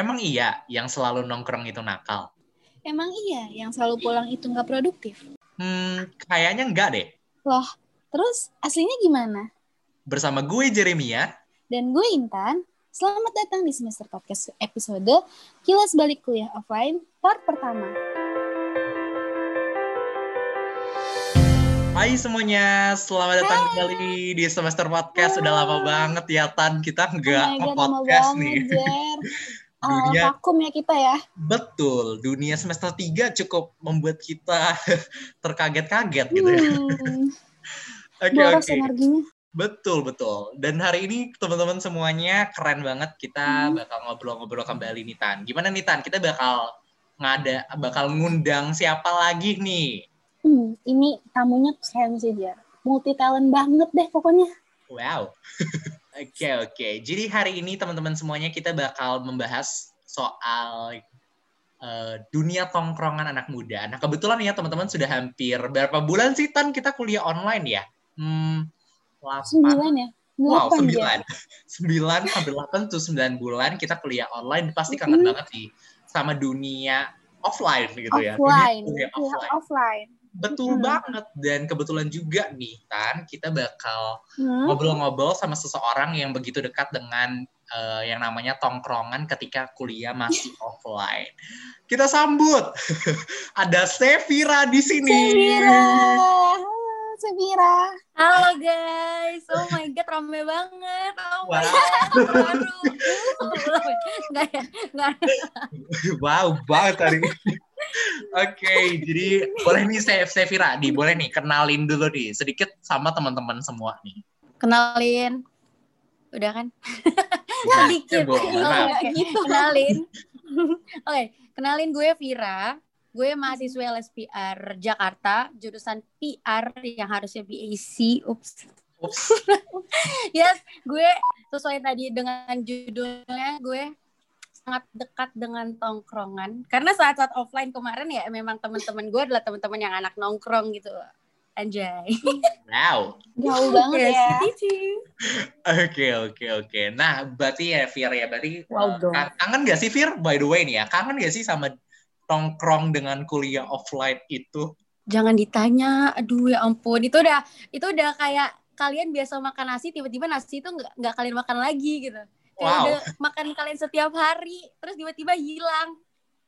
Emang iya yang selalu nongkrong itu nakal? Emang iya yang selalu pulang itu nggak produktif? Hmm, kayaknya enggak deh. Loh, terus aslinya gimana? Bersama gue Jeremia. Dan gue Intan. Selamat datang di semester podcast episode Kilas Balik Kuliah Offline part pertama. Hai semuanya, selamat datang kembali di semester podcast. Sudah lama banget ya Tan, kita nggak oh my God, lama nge-podcast banget, Ah, Dunia- vakum ya kita ya. Betul, dunia semester 3 cukup membuat kita terkaget-kaget gitu ya. Hmm, Oke, oke. energinya. Betul, betul. Dan hari ini teman-teman semuanya keren banget. Kita Hmm. bakal ngobrol-ngobrol kembali nih Tan. Gimana nih Tan? Kita bakal ngada bakal ngundang siapa lagi nih? Hmm, ini tamunya keren sih Jer. Multi talent banget deh pokoknya. Wow. Oke, oke. Jadi hari ini teman-teman semuanya kita bakal membahas soal eh, dunia tongkrongan anak muda. Nah, kebetulan ya teman-teman sudah hampir berapa bulan sih Tan kita kuliah online ya? Hmm, 8 Sembilan ya? Wow, sembilan. Sembilan sampai delapan tuh sembilan bulan kita kuliah online. Pasti kangen Mhm. banget sih sama dunia offline gitu ya. Offline. Dunia kuliah Iya, offline. Betul Mhm. banget. Dan kebetulan juga nih, Tan, kita bakal Hmm? ngobrol-ngobrol sama seseorang yang begitu dekat dengan eh, yang namanya tongkrongan ketika kuliah masih offline. Kita sambut. Ada Sevira di sini. Sevira. Halo, Sevira. Halo guys, oh my god rame banget. Oh my Wow. god. Aduh. Enggak ya, enggak. wow, banget hari ini. Oke, jadi boleh nih Se- Sevira, nih boleh nih kenalin dulu nih sedikit sama teman-teman semua nih. Kenalin. Udah kan? Sedikit. ya. Oh, gitu. Kenalin. Oke, kenalin gue Vira. Gue mahasiswa LSPR Jakarta, jurusan PR yang harusnya BAC. Ups. Ups. Yes, gue sesuai tadi dengan judulnya, gue sangat dekat dengan tongkrongan. Karena saat-saat offline kemarin ya memang teman-teman gue adalah teman-teman yang anak nongkrong gitu. Anjay. Wow. Jauh banget ya. Oke, oke, oke. Nah, berarti ya Fir ya, berarti Wow, eh, dong. kan- kangen gak sih Fir? By the way nih ya, kangen gak sih sama tongkrong dengan kuliah offline itu? Jangan ditanya, aduh ya ampun. Itu udah itu udah kayak kalian biasa makan nasi, tiba-tiba nasi itu nggak nggak kalian makan lagi gitu. Kayak Wow. udah makan kalian setiap hari, terus tiba-tiba hilang.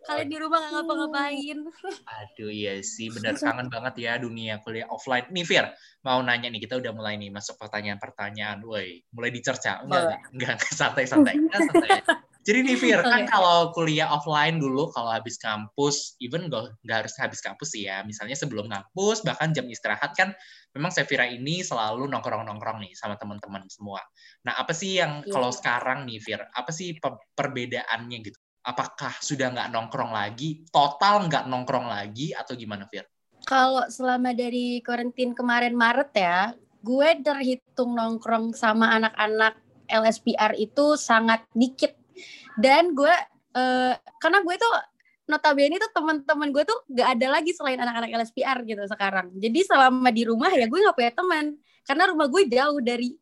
Kalian di rumah nggak ngapa-ngapain. Aduh iya sih, bener kangen banget ya dunia kuliah offline. Nih Fir, mau nanya nih, kita udah mulai nih masuk pertanyaan-pertanyaan. Woi, mulai dicerca. Enggak, enggak, santai-santai. Enggak, santai. Jadi nih Fir, kan Oke. kalau kuliah offline dulu, kalau habis kampus, even nggak harus habis kampus sih ya. Misalnya sebelum kampus, bahkan jam istirahat kan, memang Sevira ini selalu nongkrong-nongkrong nih sama teman-teman semua. Nah, apa sih yang Iya. kalau sekarang nih Fir, apa sih pe- perbedaannya gitu? Apakah sudah nggak nongkrong lagi, total nggak nongkrong lagi, atau gimana Fir? Kalau selama dari karantin kemarin Maret ya, gue terhitung nongkrong sama anak-anak LSPR itu sangat dikit. Dan gue, eh, karena gue tuh notabene tuh teman-teman gue tuh gak ada lagi selain anak-anak LSPR gitu sekarang. Jadi selama di rumah ya gue gak punya teman. Karena rumah gue jauh dari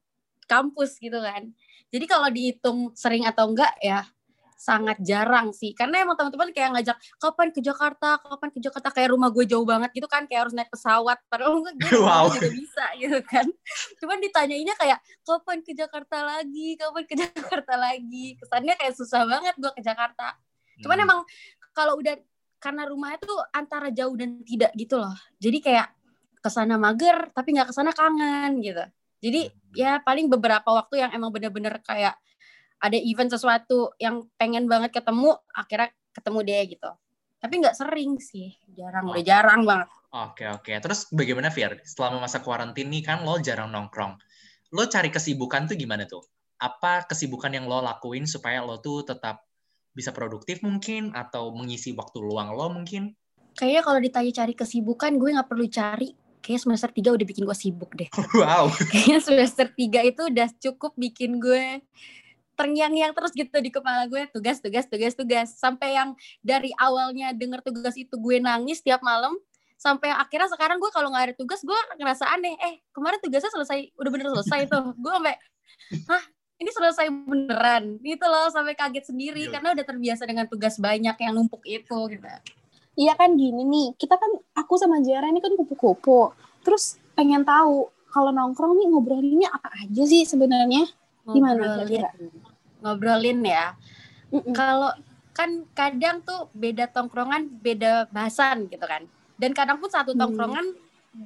kampus gitu kan. Jadi kalau dihitung sering atau enggak ya sangat jarang sih. Karena emang teman-teman kayak ngajak kapan ke Jakarta? Kapan ke Jakarta? Kayak rumah gue jauh banget gitu kan kayak harus naik pesawat. Padahal gue Wow. juga bisa gitu kan. Cuman ditanyainnya kayak kapan ke Jakarta lagi? Kapan ke Jakarta lagi? Kesannya kayak susah banget gue ke Jakarta. Cuman Hmm. emang kalau udah karena rumahnya tuh antara jauh dan tidak gitu loh. Jadi kayak ke sana mager tapi nggak ke sana kangen gitu. Jadi ya paling beberapa waktu yang emang bener-bener kayak ada event sesuatu yang pengen banget ketemu akhirnya ketemu deh gitu tapi nggak sering sih jarang Oh. udah jarang banget Oke, oke. Terus bagaimana Fir? Selama masa kuarantin nih kan lo jarang nongkrong. Lo cari kesibukan tuh gimana tuh? Apa kesibukan yang lo lakuin supaya lo tuh tetap bisa produktif mungkin? Atau mengisi waktu luang lo mungkin? kayaknya kalau ditanya cari kesibukan gue nggak perlu cari kayak semester 3 udah bikin gue sibuk deh Wow. kayaknya semester 3 itu udah cukup bikin gue terngiang-ngiang terus gitu di kepala gue tugas tugas tugas tugas sampai yang dari awalnya denger tugas itu gue nangis tiap malam sampai akhirnya sekarang gue kalau nggak ada tugas gue ngerasa aneh eh kemarin tugasnya selesai udah bener selesai tuh gue sampai hah ini selesai beneran itu loh sampai kaget sendiri Iya. karena udah terbiasa dengan tugas banyak yang numpuk itu gitu Iya kan gini nih, kita kan aku sama Jara ini kan kupu-kupu. Terus pengen tahu kalau nongkrong nih ngobrolinnya apa aja sih sebenarnya? Gimana kira-kira? Ngobrolin ya. Kalau kan kadang tuh beda tongkrongan beda bahasan gitu kan. Dan kadang pun satu Hmm. tongkrongan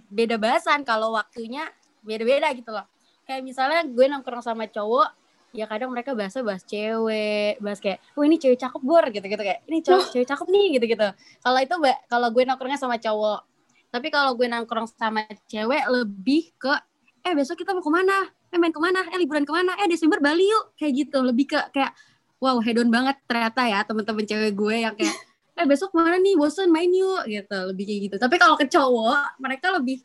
beda bahasan kalau waktunya beda-beda gitu loh. Kayak misalnya gue nongkrong sama cowok ya kadang mereka bahasa bahas cewek bahas kayak oh ini cewek cakep bor gitu gitu kayak ini cowok cewek cakep nih gitu gitu kalau itu kalau gue nongkrongnya sama cowok. Tapi kalau gue nongkrong sama cewek lebih ke eh besok kita mau ke mana eh main ke mana? Eh liburan ke mana? Eh Desember Bali yuk. Kayak gitu. Lebih ke kayak wow hedon banget ternyata ya teman-teman cewek gue yang kayak eh besok mana nih? Bosen main yuk. Gitu. Lebih kayak gitu. Tapi kalau ke cowok mereka lebih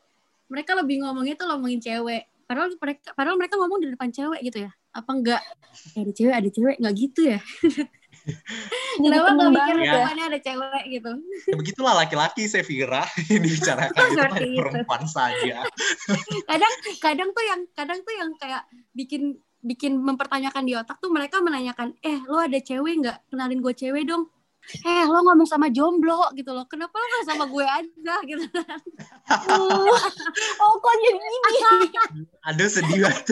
mereka lebih ngomongnya tuh ngomongin cewek. Padahal mereka padahal mereka ngomong di depan cewek gitu ya. Apa enggak? Eh, ada cewek ada cewek. Nggak gitu ya kenapa nggak mikir ya. ya. depannya ada cewek gitu Ya, begitulah laki-laki saya Vira yang dibicarakan itu itu. perempuan saja. kadang kadang tuh yang kadang tuh yang kayak bikin bikin mempertanyakan di otak tuh mereka menanyakan eh lo ada cewek nggak kenalin gue cewek dong eh lo ngomong sama jomblo gitu loh kenapa lo nggak sama gue aja gitu oh kok jadi gini? Aduh sedih banget.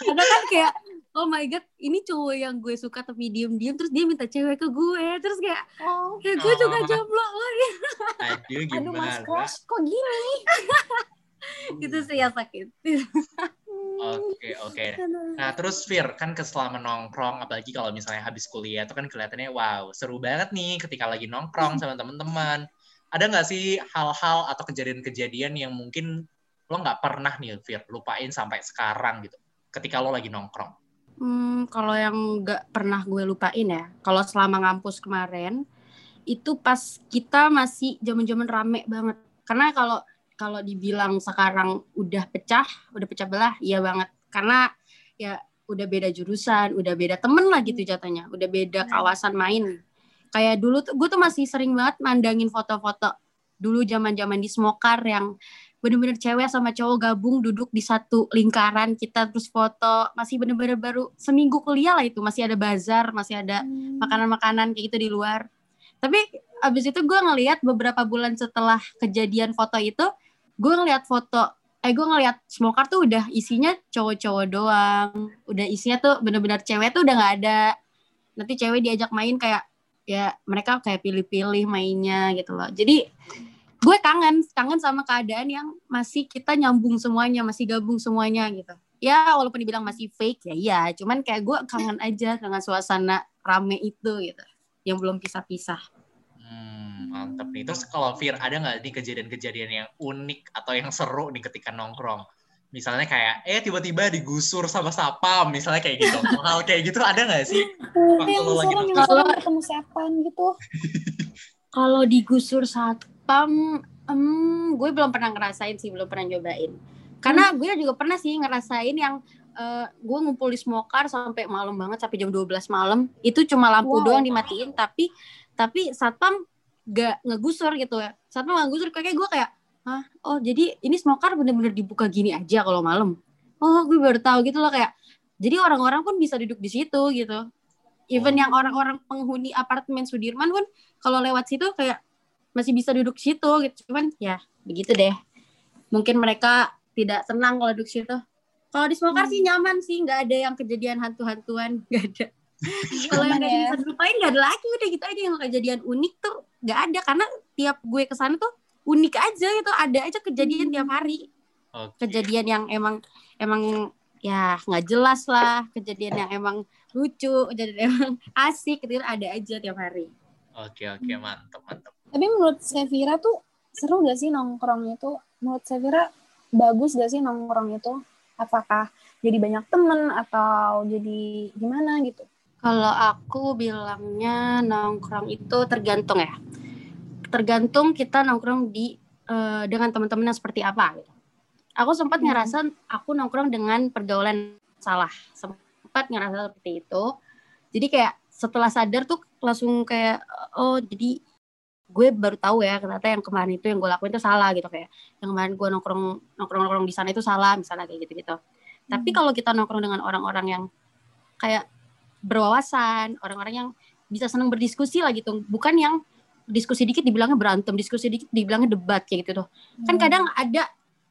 kadang kan kayak oh my god ini cowok yang gue suka tapi diem diem terus dia minta cewek ke gue terus kayak Oh, ya gue juga Oh. jomblo lo Aduh aduh mas gimana? crush kok gini? gitu sih yang sakit Oke oke. Nah terus Fir kan ke selama nongkrong apalagi kalau misalnya habis kuliah itu kan kelihatannya wow seru banget nih ketika lagi nongkrong sama teman-teman. Ada nggak sih hal-hal atau kejadian-kejadian yang mungkin lo nggak pernah nih Fir lupain sampai sekarang gitu ketika lo lagi nongkrong? Hmm, kalau yang nggak pernah gue lupain ya, kalau selama ngampus kemarin itu pas kita masih zaman-zaman rame banget. Karena kalau kalau dibilang sekarang udah pecah, udah pecah belah, iya banget. Karena ya udah beda jurusan, udah beda temen lah gitu jatuhnya, udah beda kawasan main. Kayak dulu tuh gue tuh masih sering banget mandangin foto-foto dulu zaman-zaman di Smokar yang bener-bener cewek sama cowok gabung duduk di satu lingkaran kita terus foto masih bener-bener baru seminggu kuliah lah itu masih ada bazar masih ada Hmm. makanan-makanan kayak gitu di luar. Tapi abis itu gue ngelihat beberapa bulan setelah kejadian foto itu gue ngelihat foto eh gue ngelihat smoker tuh udah isinya cowok-cowok doang. Udah isinya tuh bener-bener cewek tuh udah nggak ada. Nanti cewek diajak main kayak ya mereka kayak pilih-pilih mainnya gitu loh. Jadi gue kangen kangen sama keadaan yang masih kita nyambung semuanya masih gabung semuanya gitu ya walaupun dibilang masih fake ya iya cuman kayak gue kangen aja dengan suasana rame itu gitu yang belum pisah-pisah Hmm, mantep nih. Terus kalau Fir ada nggak nih kejadian-kejadian yang unik atau yang seru nih ketika nongkrong? Misalnya kayak, eh tiba-tiba digusur sama sapam, misalnya kayak gitu. Hal kayak gitu ada nggak sih? Uh, yang Kalau lagi nongkrong. ketemu setan gitu. kalau digusur satpam em, gue belum pernah ngerasain sih belum pernah nyobain karena gue juga pernah sih ngerasain yang eh, gue ngumpul di smokar sampai malam banget sampai jam 12 malam itu cuma lampu Wow. doang dimatiin tapi tapi satpam gak ngegusur gitu ya satpam gak ngegusur kayak gue kayak Hah? oh jadi ini smokar bener-bener dibuka gini aja kalau malam oh gue baru tahu gitu loh kayak jadi orang-orang pun bisa duduk di situ gitu even Oh. yang orang-orang penghuni apartemen Sudirman pun kalau lewat situ kayak masih bisa duduk situ gitu. Cuman ya begitu deh. Mungkin mereka tidak tenang kalau duduk situ. Kalau di Smokar sih nyaman sih nggak ada yang kejadian hantu-hantuan nggak ada. Kalau yang nggak ya. bisa dilupain nggak ada lagi. Udah gitu aja yang kejadian unik tuh nggak ada. Karena tiap gue ke sana tuh unik aja gitu. Ada aja kejadian tiap hari. Oke. kejadian yang emang emang ya nggak jelas lah. Kejadian yang emang lucu kejadian yang emang asik gitu. Ada aja tiap hari. Oke, oke, mantap, mantap. Tapi menurut Sevira tuh seru gak sih nongkrong itu? Menurut Sevira bagus gak sih nongkrong itu? Apakah jadi banyak temen atau jadi gimana gitu? Kalau aku bilangnya nongkrong itu tergantung ya. Tergantung kita nongkrong di eh, dengan teman-teman yang seperti apa gitu. Aku sempat Hmm. ngerasa aku nongkrong dengan pergaulan salah. Sempat ngerasa seperti itu. Jadi kayak setelah sadar tuh langsung kayak oh jadi gue baru tahu ya ternyata yang kemarin itu yang gue lakuin itu salah gitu kayak yang kemarin gue nongkrong nongkrong nongkrong di sana itu salah misalnya kayak gitu gitu. Tapi Hmm. kalau kita nongkrong dengan orang-orang yang kayak berwawasan orang-orang yang bisa senang berdiskusi lah gitu bukan yang diskusi dikit dibilangnya berantem diskusi dikit dibilangnya debat kayak gitu tuh kan Hmm. kadang ada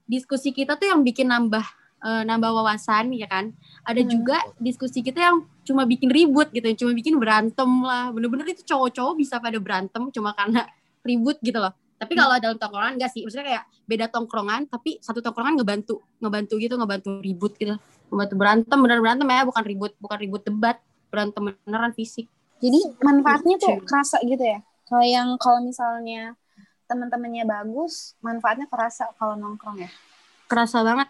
diskusi kita tuh yang bikin nambah eh, nambah wawasan ya kan? Ada Hmm. juga diskusi kita yang cuma bikin ribut gitu cuma bikin berantem lah. Bener-bener itu cowok-cowok bisa pada berantem cuma karena ribut gitu loh. Tapi kalau dalam tongkrongan enggak sih. Maksudnya kayak beda tongkrongan tapi satu tongkrongan ngebantu ngebantu gitu ngebantu ribut gitu. Ngebantu berantem bener berantem ya. Bukan ribut bukan ribut debat berantem beneran fisik. Jadi manfaatnya tuh kerasa gitu ya. Kalau yang kalau misalnya teman-temannya bagus, manfaatnya kerasa kalau nongkrong ya. kerasa banget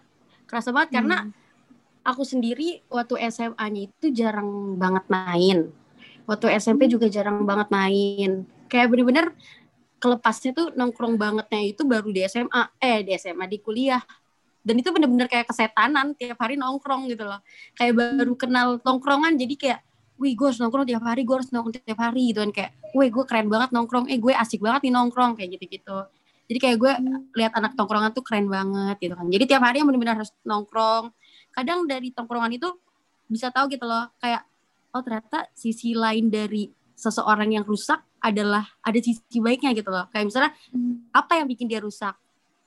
kerasa banget karena Hmm. aku sendiri waktu SMA-nya itu jarang banget main. Waktu SMP juga jarang banget main. Kayak bener-bener kelepasnya tuh nongkrong bangetnya itu baru di SMA, eh di SMA di kuliah. Dan itu bener-bener kayak kesetanan tiap hari nongkrong gitu loh. Kayak baru kenal nongkrongan jadi kayak wih gue harus nongkrong tiap hari, gue harus nongkrong tiap hari gitu kan kayak, wih gue keren banget nongkrong, eh gue asik banget nih nongkrong kayak gitu-gitu. Jadi kayak gue lihat anak tongkrongan tuh keren banget gitu kan. Jadi tiap hari yang benar-benar harus nongkrong. Kadang dari tongkrongan itu bisa tahu gitu loh, kayak oh ternyata sisi lain dari seseorang yang rusak adalah ada sisi baiknya gitu loh. Kayak misalnya Hmm. apa yang bikin dia rusak?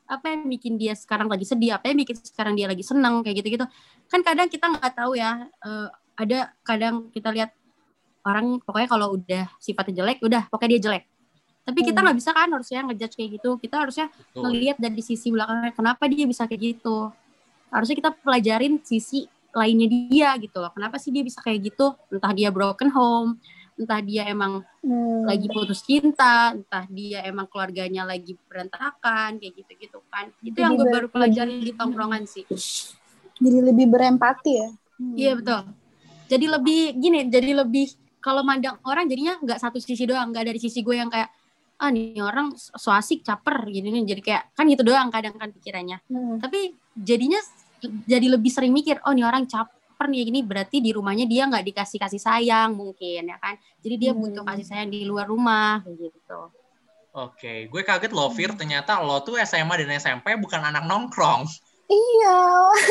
Apa yang bikin dia sekarang lagi sedih? Apa yang bikin sekarang dia lagi senang kayak gitu-gitu. Kan kadang kita nggak tahu ya. eh, ada kadang kita lihat orang pokoknya kalau udah sifatnya jelek, udah pokoknya dia jelek. Tapi kita Hmm. nggak bisa kan harusnya ngejudge kayak gitu. Kita harusnya ngelihat dari sisi belakangnya kenapa dia bisa kayak gitu harusnya kita pelajarin sisi lainnya dia gitu loh kenapa sih dia bisa kayak gitu entah dia broken home entah dia emang Hmm. lagi putus cinta entah dia emang keluarganya lagi berantakan kayak gitu gitu kan itu Jadi yang gue baru pelajarin di tongkrongan sih jadi lebih berempati ya. Hmm. iya betul jadi lebih gini jadi lebih kalau mandang orang jadinya nggak satu sisi doang nggak dari sisi gue yang kayak ah nih orang so asik caper gini nih jadi kayak kan gitu doang kadang kan pikirannya Hmm. tapi jadinya jadi lebih sering mikir oh nih orang caper nih gini berarti di rumahnya dia nggak dikasih kasih sayang mungkin ya kan jadi dia Hmm. butuh kasih sayang di luar rumah kayak gitu Oke, gue kaget loh Fir, ternyata lo tuh SMA dan SMP bukan anak nongkrong. Iya.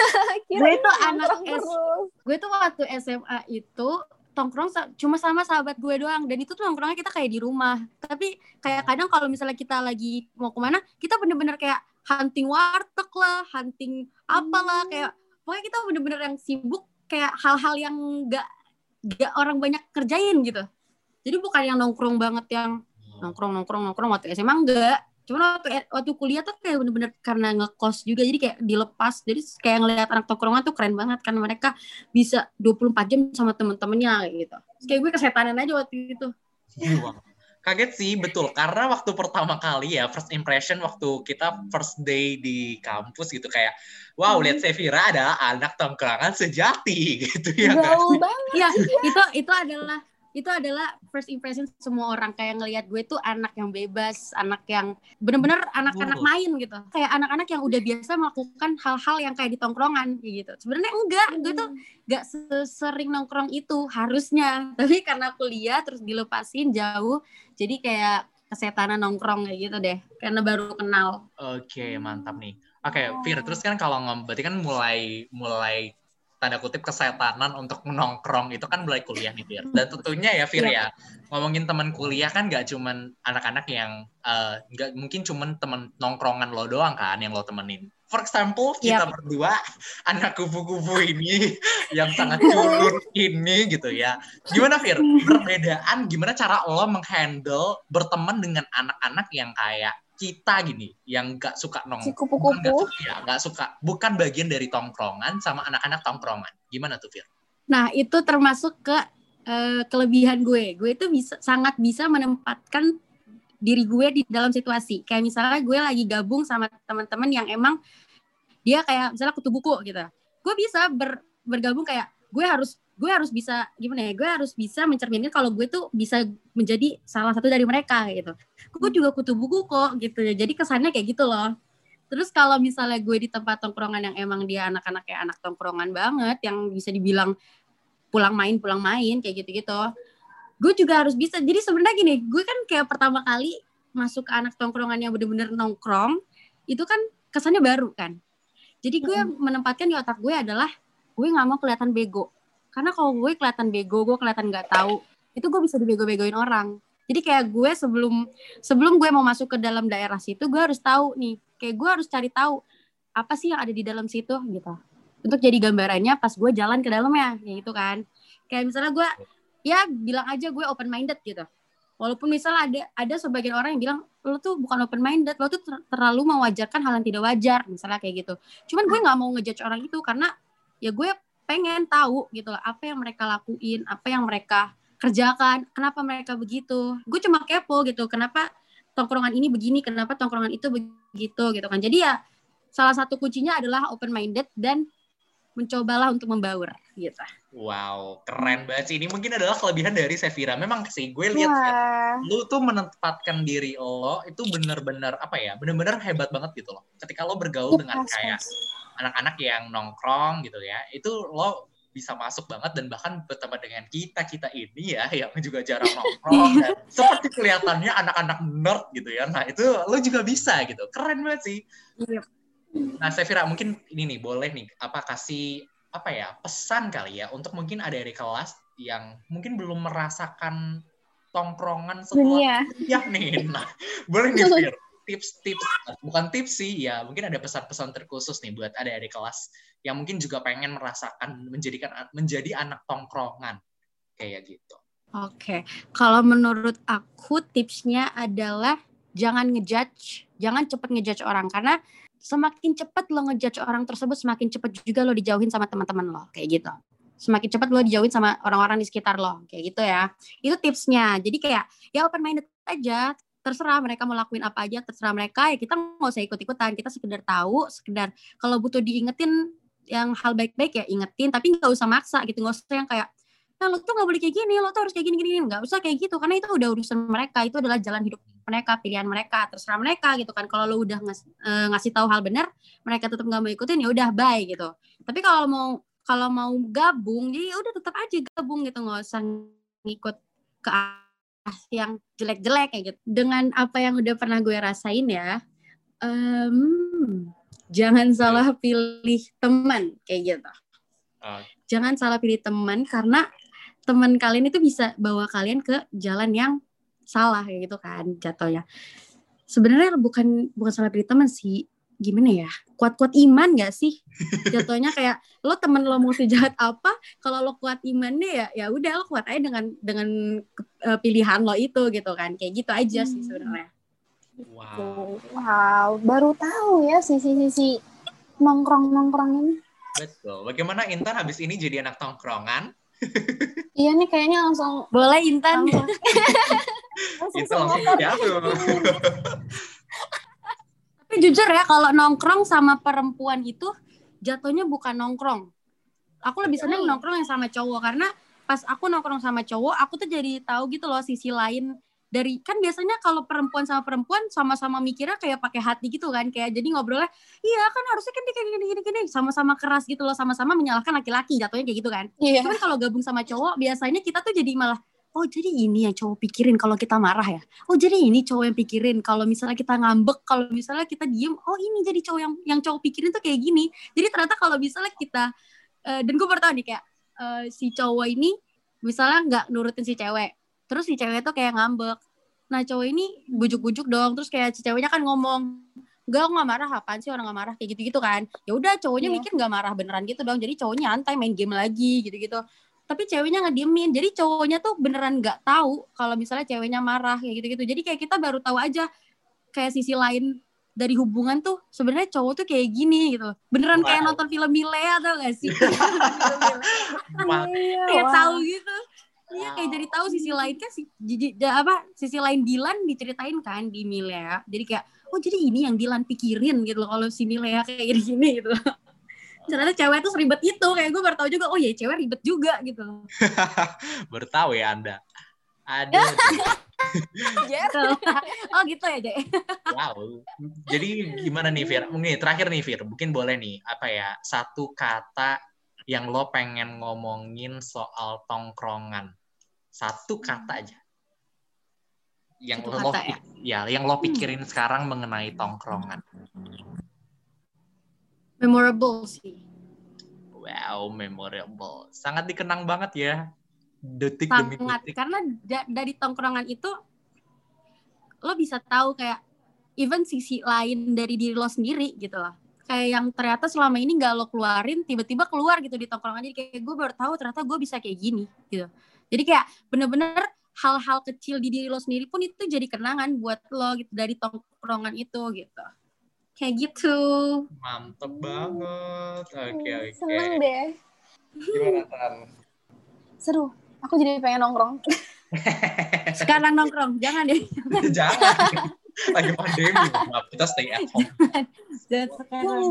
Gue tuh nongkrong anak S- gue tuh waktu SMA itu tongkrong cuma sama sahabat gue doang. Dan itu tuh nongkrongnya kita kayak di rumah. Tapi kayak kadang kalau misalnya kita lagi mau ke mana kita bener-bener kayak hunting warteg lah hunting apalah Hmm. kayak pokoknya kita bener-bener yang sibuk kayak hal-hal yang gak gak orang banyak kerjain gitu. Jadi bukan yang nongkrong banget yang nongkrong nongkrong nongkrong waktu SMA enggak cuman waktu waktu kuliah tuh kayak bener-bener karena ngekos juga jadi kayak dilepas jadi kayak ngelihat anak tongkrongan tuh keren banget kan mereka bisa 24 jam sama temen-temennya kayak gitu Terus kayak gue kesetanan aja waktu itu Wow. Kaget sih, betul. Karena waktu pertama kali ya, first impression waktu kita first day di kampus gitu kayak, wow, Hmm. lihat Sevira adalah anak tongkrongan sejati gitu ya. Gaul banget. Iya, itu itu adalah itu adalah first impression semua orang kayak ngelihat gue tuh anak yang bebas, anak yang bener-bener anak-anak main gitu. Kayak anak-anak yang udah biasa melakukan hal-hal yang kayak di tongkrongan kayak gitu. Sebenarnya enggak, gue tuh gak sesering nongkrong itu harusnya. Tapi karena kuliah terus dilepasin jauh, jadi kayak kesetanan nongkrong kayak gitu deh. Karena baru kenal. Oke, mantap nih. Oke, Fir, terus kan kalau berarti kan mulai mulai tanda kutip kesetanan untuk menongkrong itu kan mulai kuliah nih, Fir. Dan tentunya ya, Fir ya, ngomongin teman kuliah kan nggak cuman anak-anak yang eh, nggak mungkin cuman teman nongkrongan lo doang kan yang lo temenin. For example, kita berdua anak kupu-kupu ini yang sangat culun ini gitu ya. Gimana Fir? Perbedaan gimana cara lo menghandle berteman dengan anak-anak yang kayak kita gini yang nggak suka nong Si kupu-kupu. suka, ya nggak suka bukan bagian dari tongkrongan sama anak-anak tongkrongan gimana tuh Fir? Nah, itu termasuk ke eh, kelebihan gue. Gue itu bisa sangat bisa menempatkan diri gue di dalam situasi. Kayak misalnya gue lagi gabung sama teman-teman yang emang dia kayak misalnya kutu buku gitu. Gue bisa ber- bergabung kayak gue harus gue harus bisa gimana ya? Gue harus bisa mencerminkan kalau gue tuh bisa menjadi salah satu dari mereka gitu. Gue juga kutu buku kok gitu. Jadi kesannya kayak gitu loh. Terus kalau misalnya gue di tempat tongkrongan yang emang dia anak-anak kayak anak tongkrongan banget, yang bisa dibilang pulang main pulang main kayak gitu-gitu, gue juga harus bisa. Jadi sebenarnya gini, gue kan kayak pertama kali masuk ke anak tongkrongan yang bener-bener nongkrong, itu kan kesannya baru kan. Jadi gue menempatkan di otak gue adalah gue nggak mau kelihatan bego. Karena kalau gue kelihatan bego, gue kelihatan nggak tahu, itu gue bisa dibego-begoin orang. Jadi kayak gue sebelum sebelum gue mau masuk ke dalam daerah situ, gue harus tahu nih, kayak gue harus cari tahu apa sih yang ada di dalam situ gitu. Untuk jadi gambarannya pas gue jalan ke dalamnya, kayak gitu kan. Kayak misalnya gue ya bilang aja gue open minded gitu. Walaupun misalnya ada ada sebagian orang yang bilang lo tuh bukan open minded, lo tuh ter terlalu mewajarkan hal yang tidak wajar, misalnya kayak gitu. Cuman gue nggak mau ngejudge orang itu karena ya gue pengen tahu gitu loh apa yang mereka lakuin, apa yang mereka kerjakan, kenapa mereka begitu. Gue cuma kepo gitu, kenapa tongkrongan ini begini, kenapa tongkrongan itu begitu gitu kan. Jadi ya salah satu kuncinya adalah open minded dan mencobalah untuk membaur gitu. Wow, keren banget sih. Ini mungkin adalah kelebihan dari Sevira. Memang sih gue lihat ya, lu tuh menempatkan diri lo itu bener-bener apa ya, bener-bener hebat banget gitu loh. Ketika lo bergaul dengan kayak anak-anak yang nongkrong gitu ya, itu lo bisa masuk banget dan bahkan bertemu dengan kita kita ini ya yang juga jarang nongkrong dan seperti kelihatannya anak-anak nerd gitu ya. Nah itu lo juga bisa gitu, keren banget sih. Iya. Nah, Sevira mungkin ini nih boleh nih apa kasih apa ya pesan kali ya untuk mungkin ada di kelas yang mungkin belum merasakan tongkrongan setelah ya nih. Nah, boleh nih Fir tips-tips bukan tips sih ya mungkin ada pesan-pesan terkhusus nih buat ada di kelas yang mungkin juga pengen merasakan menjadikan menjadi anak tongkrongan kayak gitu. Oke, okay. kalau menurut aku tipsnya adalah jangan ngejudge, jangan cepet ngejudge orang karena semakin cepat lo ngejudge orang tersebut, semakin cepat juga lo dijauhin sama teman-teman lo, kayak gitu. Semakin cepat lo dijauhin sama orang-orang di sekitar lo, kayak gitu ya. Itu tipsnya. Jadi kayak ya open minded aja, terserah mereka mau lakuin apa aja, terserah mereka ya kita nggak usah ikut-ikutan, kita sekedar tahu, sekedar kalau butuh diingetin yang hal baik-baik ya ingetin, tapi nggak usah maksa gitu, nggak usah yang kayak nah lo tuh nggak boleh kayak gini, lo tuh harus kayak gini gini, nggak usah kayak gitu, karena itu udah urusan mereka, itu adalah jalan hidup mereka, pilihan mereka, terserah mereka gitu kan. Kalau lo udah ngas, e, ngasih tahu hal benar, mereka tetap nggak mau ikutin ya udah bye gitu. Tapi kalau mau kalau mau gabung, jadi ya udah tetap aja gabung gitu, nggak usah ngikut ke yang jelek-jelek kayak gitu. Dengan apa yang udah pernah gue rasain ya, um, jangan salah pilih teman kayak gitu. Jangan salah pilih teman karena teman kalian itu bisa bawa kalian ke jalan yang salah kayak gitu kan jatuhnya sebenarnya bukan bukan salah pilih teman sih gimana ya kuat-kuat iman gak sih? Jatuhnya kayak lo temen lo mau sejahat apa kalau lo kuat imannya ya ya udah lo kuat aja dengan dengan uh, pilihan lo itu gitu kan. Kayak gitu aja hmm. sih sebenarnya. Wow. Wow baru tahu ya sisi-sisi nongkrong nongkrong ini. Betul. Bagaimana Intan habis ini jadi anak tongkrongan? Iya nih kayaknya langsung boleh Intan. langsung. itu langsung jatuh. Tapi jujur ya kalau nongkrong sama perempuan itu jatuhnya bukan nongkrong. Aku lebih seneng nongkrong yang sama cowok karena pas aku nongkrong sama cowok, aku tuh jadi tahu gitu loh sisi lain dari kan biasanya kalau perempuan sama perempuan sama-sama mikirnya kayak pakai hati gitu kan kayak jadi ngobrolnya iya kan harusnya kan kayak gini gini gini sama-sama keras gitu loh sama-sama menyalahkan laki-laki jatuhnya kayak gitu kan iya. cuman kalau gabung sama cowok biasanya kita tuh jadi malah oh jadi ini yang cowok pikirin kalau kita marah ya? Oh jadi ini cowok yang pikirin kalau misalnya kita ngambek kalau misalnya kita diem oh ini jadi cowok yang yang cowok pikirin tuh kayak gini. Jadi ternyata kalau misalnya kita uh, dan gue bertahu nih kayak uh, si cowok ini misalnya nggak nurutin si cewek terus si cewek tuh kayak ngambek. Nah cowok ini bujuk-bujuk dong terus kayak si ceweknya kan ngomong Enggak, nggak marah apaan sih orang nggak marah? kayak gitu-gitu kan. Ya udah cowoknya yeah. mikir nggak marah beneran gitu dong. Jadi cowoknya nyantai main game lagi gitu-gitu tapi ceweknya ngediemin. Jadi cowoknya tuh beneran nggak tahu kalau misalnya ceweknya marah kayak gitu-gitu. Jadi kayak kita baru tahu aja kayak sisi lain dari hubungan tuh sebenarnya cowok tuh kayak gini gitu beneran wow. kayak nonton film Milea atau gak sih? Kayak tahu gitu. Iya kayak jadi tahu sisi lain kan si apa sisi lain Dilan diceritain kan di Milea. Jadi kayak oh jadi ini yang Dilan pikirin gitu loh kalau si Milea kayak gini gitu ternyata cewek tuh seribet itu kayak gue baru tahu juga oh ya cewek ribet juga gitu. Baru tahu ya anda. Ada gitu. oh gitu ya Jay. Wow. Jadi gimana nih Fir? Nih terakhir nih Fir. Mungkin boleh nih apa ya satu kata yang lo pengen ngomongin soal tongkrongan. Satu kata aja. Yang satu lo ya? ya yang lo pikirin hmm. sekarang mengenai tongkrongan memorable sih. Wow, memorable. Sangat dikenang banget ya. Detik demi sangat detik. karena da- dari tongkrongan itu lo bisa tahu kayak even sisi lain dari diri lo sendiri gitu loh kayak yang ternyata selama ini nggak lo keluarin tiba-tiba keluar gitu di tongkrongan jadi kayak gue baru tahu ternyata gue bisa kayak gini gitu jadi kayak bener-bener hal-hal kecil di diri lo sendiri pun itu jadi kenangan buat lo gitu dari tongkrongan itu gitu kayak gitu Mantep banget. Oke, oke. Seneng deh. Gimana, Tan? Seru. Aku jadi pengen nongkrong. sekarang nongkrong jangan deh Jangan. Lagi pandemi. Maaf, kita stay at home. Jangan sekarang.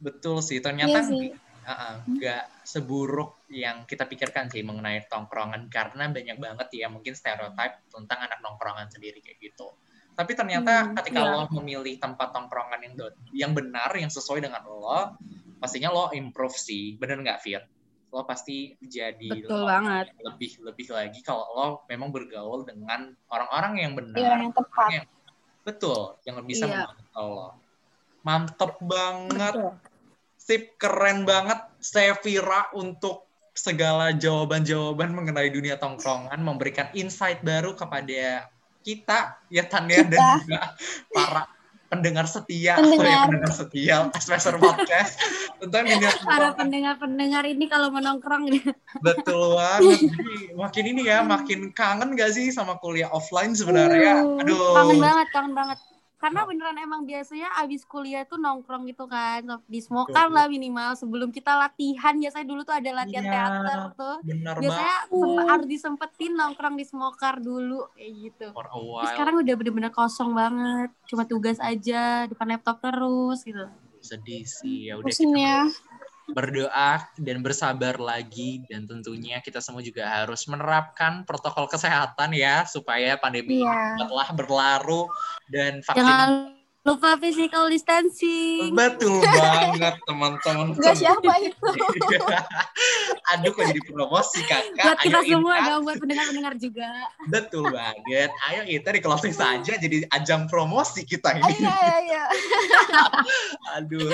Betul sih. Ternyata Iya sih. uh-uh, nggak seburuk yang kita pikirkan sih mengenai tongkrongan. Karena banyak banget ya mungkin stereotip tentang anak nongkrongan sendiri kayak gitu. Tapi ternyata Hmm, ketika iya. lo memilih tempat tongkrongan yang yang benar, yang sesuai dengan lo, pastinya lo improve sih. Bener nggak, Fir? Lo pasti jadi Betul lo banget. lebih lebih lagi kalau lo memang bergaul dengan orang-orang yang benar. Orang yang tepat. Betul, yang bisa Iya. membantu lo. Mantep banget. Betul. Sip, keren banget Sevira untuk segala jawaban-jawaban mengenai dunia tongkrongan, memberikan insight baru kepada kita, ya Tan ya, dan Kita. juga para pendengar setia, Pendengar. oh ya, pendengar setia, Semester Podcast, tentang dunia para pendengar-pendengar ini kalau menongkrong Betul banget. Jadi makin ini ya, makin kangen gak sih sama kuliah offline sebenarnya? Aduh. kangen banget kangen banget karena beneran emang biasanya abis kuliah tuh nongkrong gitu kan di smoker lah minimal sebelum kita latihan biasanya dulu tuh ada latihan Iya, teater tuh Bener biasanya banget. harus disempetin nongkrong di smoker dulu kayak gitu For a Tapi while. sekarang udah bener-bener kosong banget cuma tugas aja depan laptop terus gitu sedih sih ya udah Pusing kita ya. berdoa dan bersabar lagi dan tentunya kita semua juga harus menerapkan protokol kesehatan ya supaya pandemi ini Iya. cepatlah berlaru dan vaksin. Jangan lupa physical distancing. Betul banget teman-teman. Enggak siapa itu. aduh kok jadi promosi kakak? Buat kita Ayo, semua dong buat pendengar-pendengar juga. Betul banget. Ayo kita di closing saja jadi ajang promosi kita Ayo, ini ayo, ayo. aduh.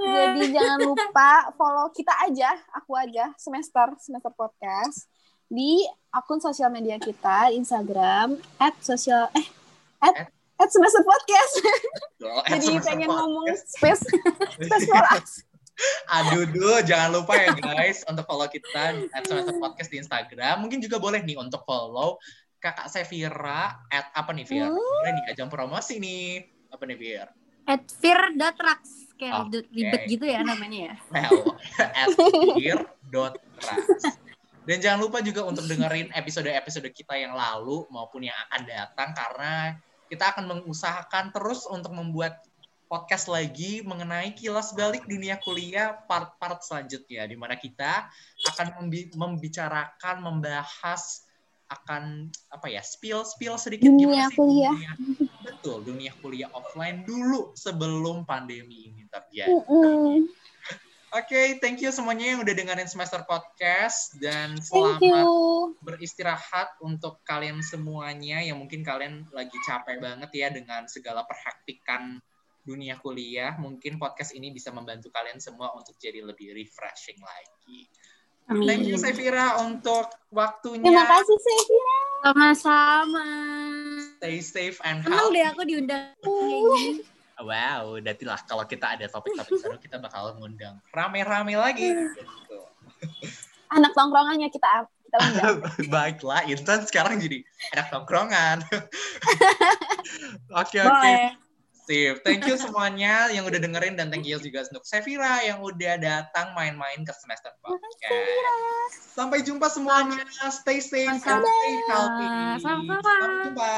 Jadi jangan lupa follow kita aja, aku aja, semester, semester podcast di akun sosial media kita, Instagram, at sosial, eh, at, at semester podcast. Betul. Jadi Semester pengen podcast. ngomong space, space for us. Aduh, duh, jangan lupa ya guys untuk follow kita at Semester Podcast di Instagram. Mungkin juga boleh nih untuk follow kakak Sevira at apa nih? Hmm. Boleh nih ajang promosi nih. Apa nih Fir? at fear.rax kayak Oke. ribet gitu ya namanya ya Well, at fir.ras. Dan jangan lupa juga untuk dengerin episode-episode kita yang lalu maupun yang akan datang karena kita akan mengusahakan terus untuk membuat podcast lagi mengenai kilas balik dunia kuliah part-part selanjutnya di mana kita akan membi- membicarakan membahas akan apa ya spill spill sedikit Dunia gimana sih kuliah. dunia- betul dunia kuliah offline dulu sebelum pandemi ini terjadi. Mm-mm. Oke, thank you semuanya yang udah dengerin semester podcast dan Thank selamat you. beristirahat untuk kalian semuanya yang mungkin kalian lagi capek banget ya dengan segala perhatikan dunia kuliah. Mungkin podcast ini bisa membantu kalian semua untuk jadi lebih refreshing lagi. Thank you Sevira untuk waktunya. Terima kasih, Sevira. sama-sama Stay safe and healthy. deh aku diundang kayak gini Wow, berarti lah kalau kita ada topik-topik seru kita bakal ngundang rame-rame lagi. Gitu. Anak tongkrongannya kita kita undang. Baiklah, Intan sekarang jadi anak tongkrongan. Oke, oke. boleh Sip. Thank you semuanya yang udah dengerin dan thank you juga untuk Sevira yang udah datang main-main ke semester podcast. Sampai jumpa semuanya. Stay safe and stay healthy. Sampai jumpa.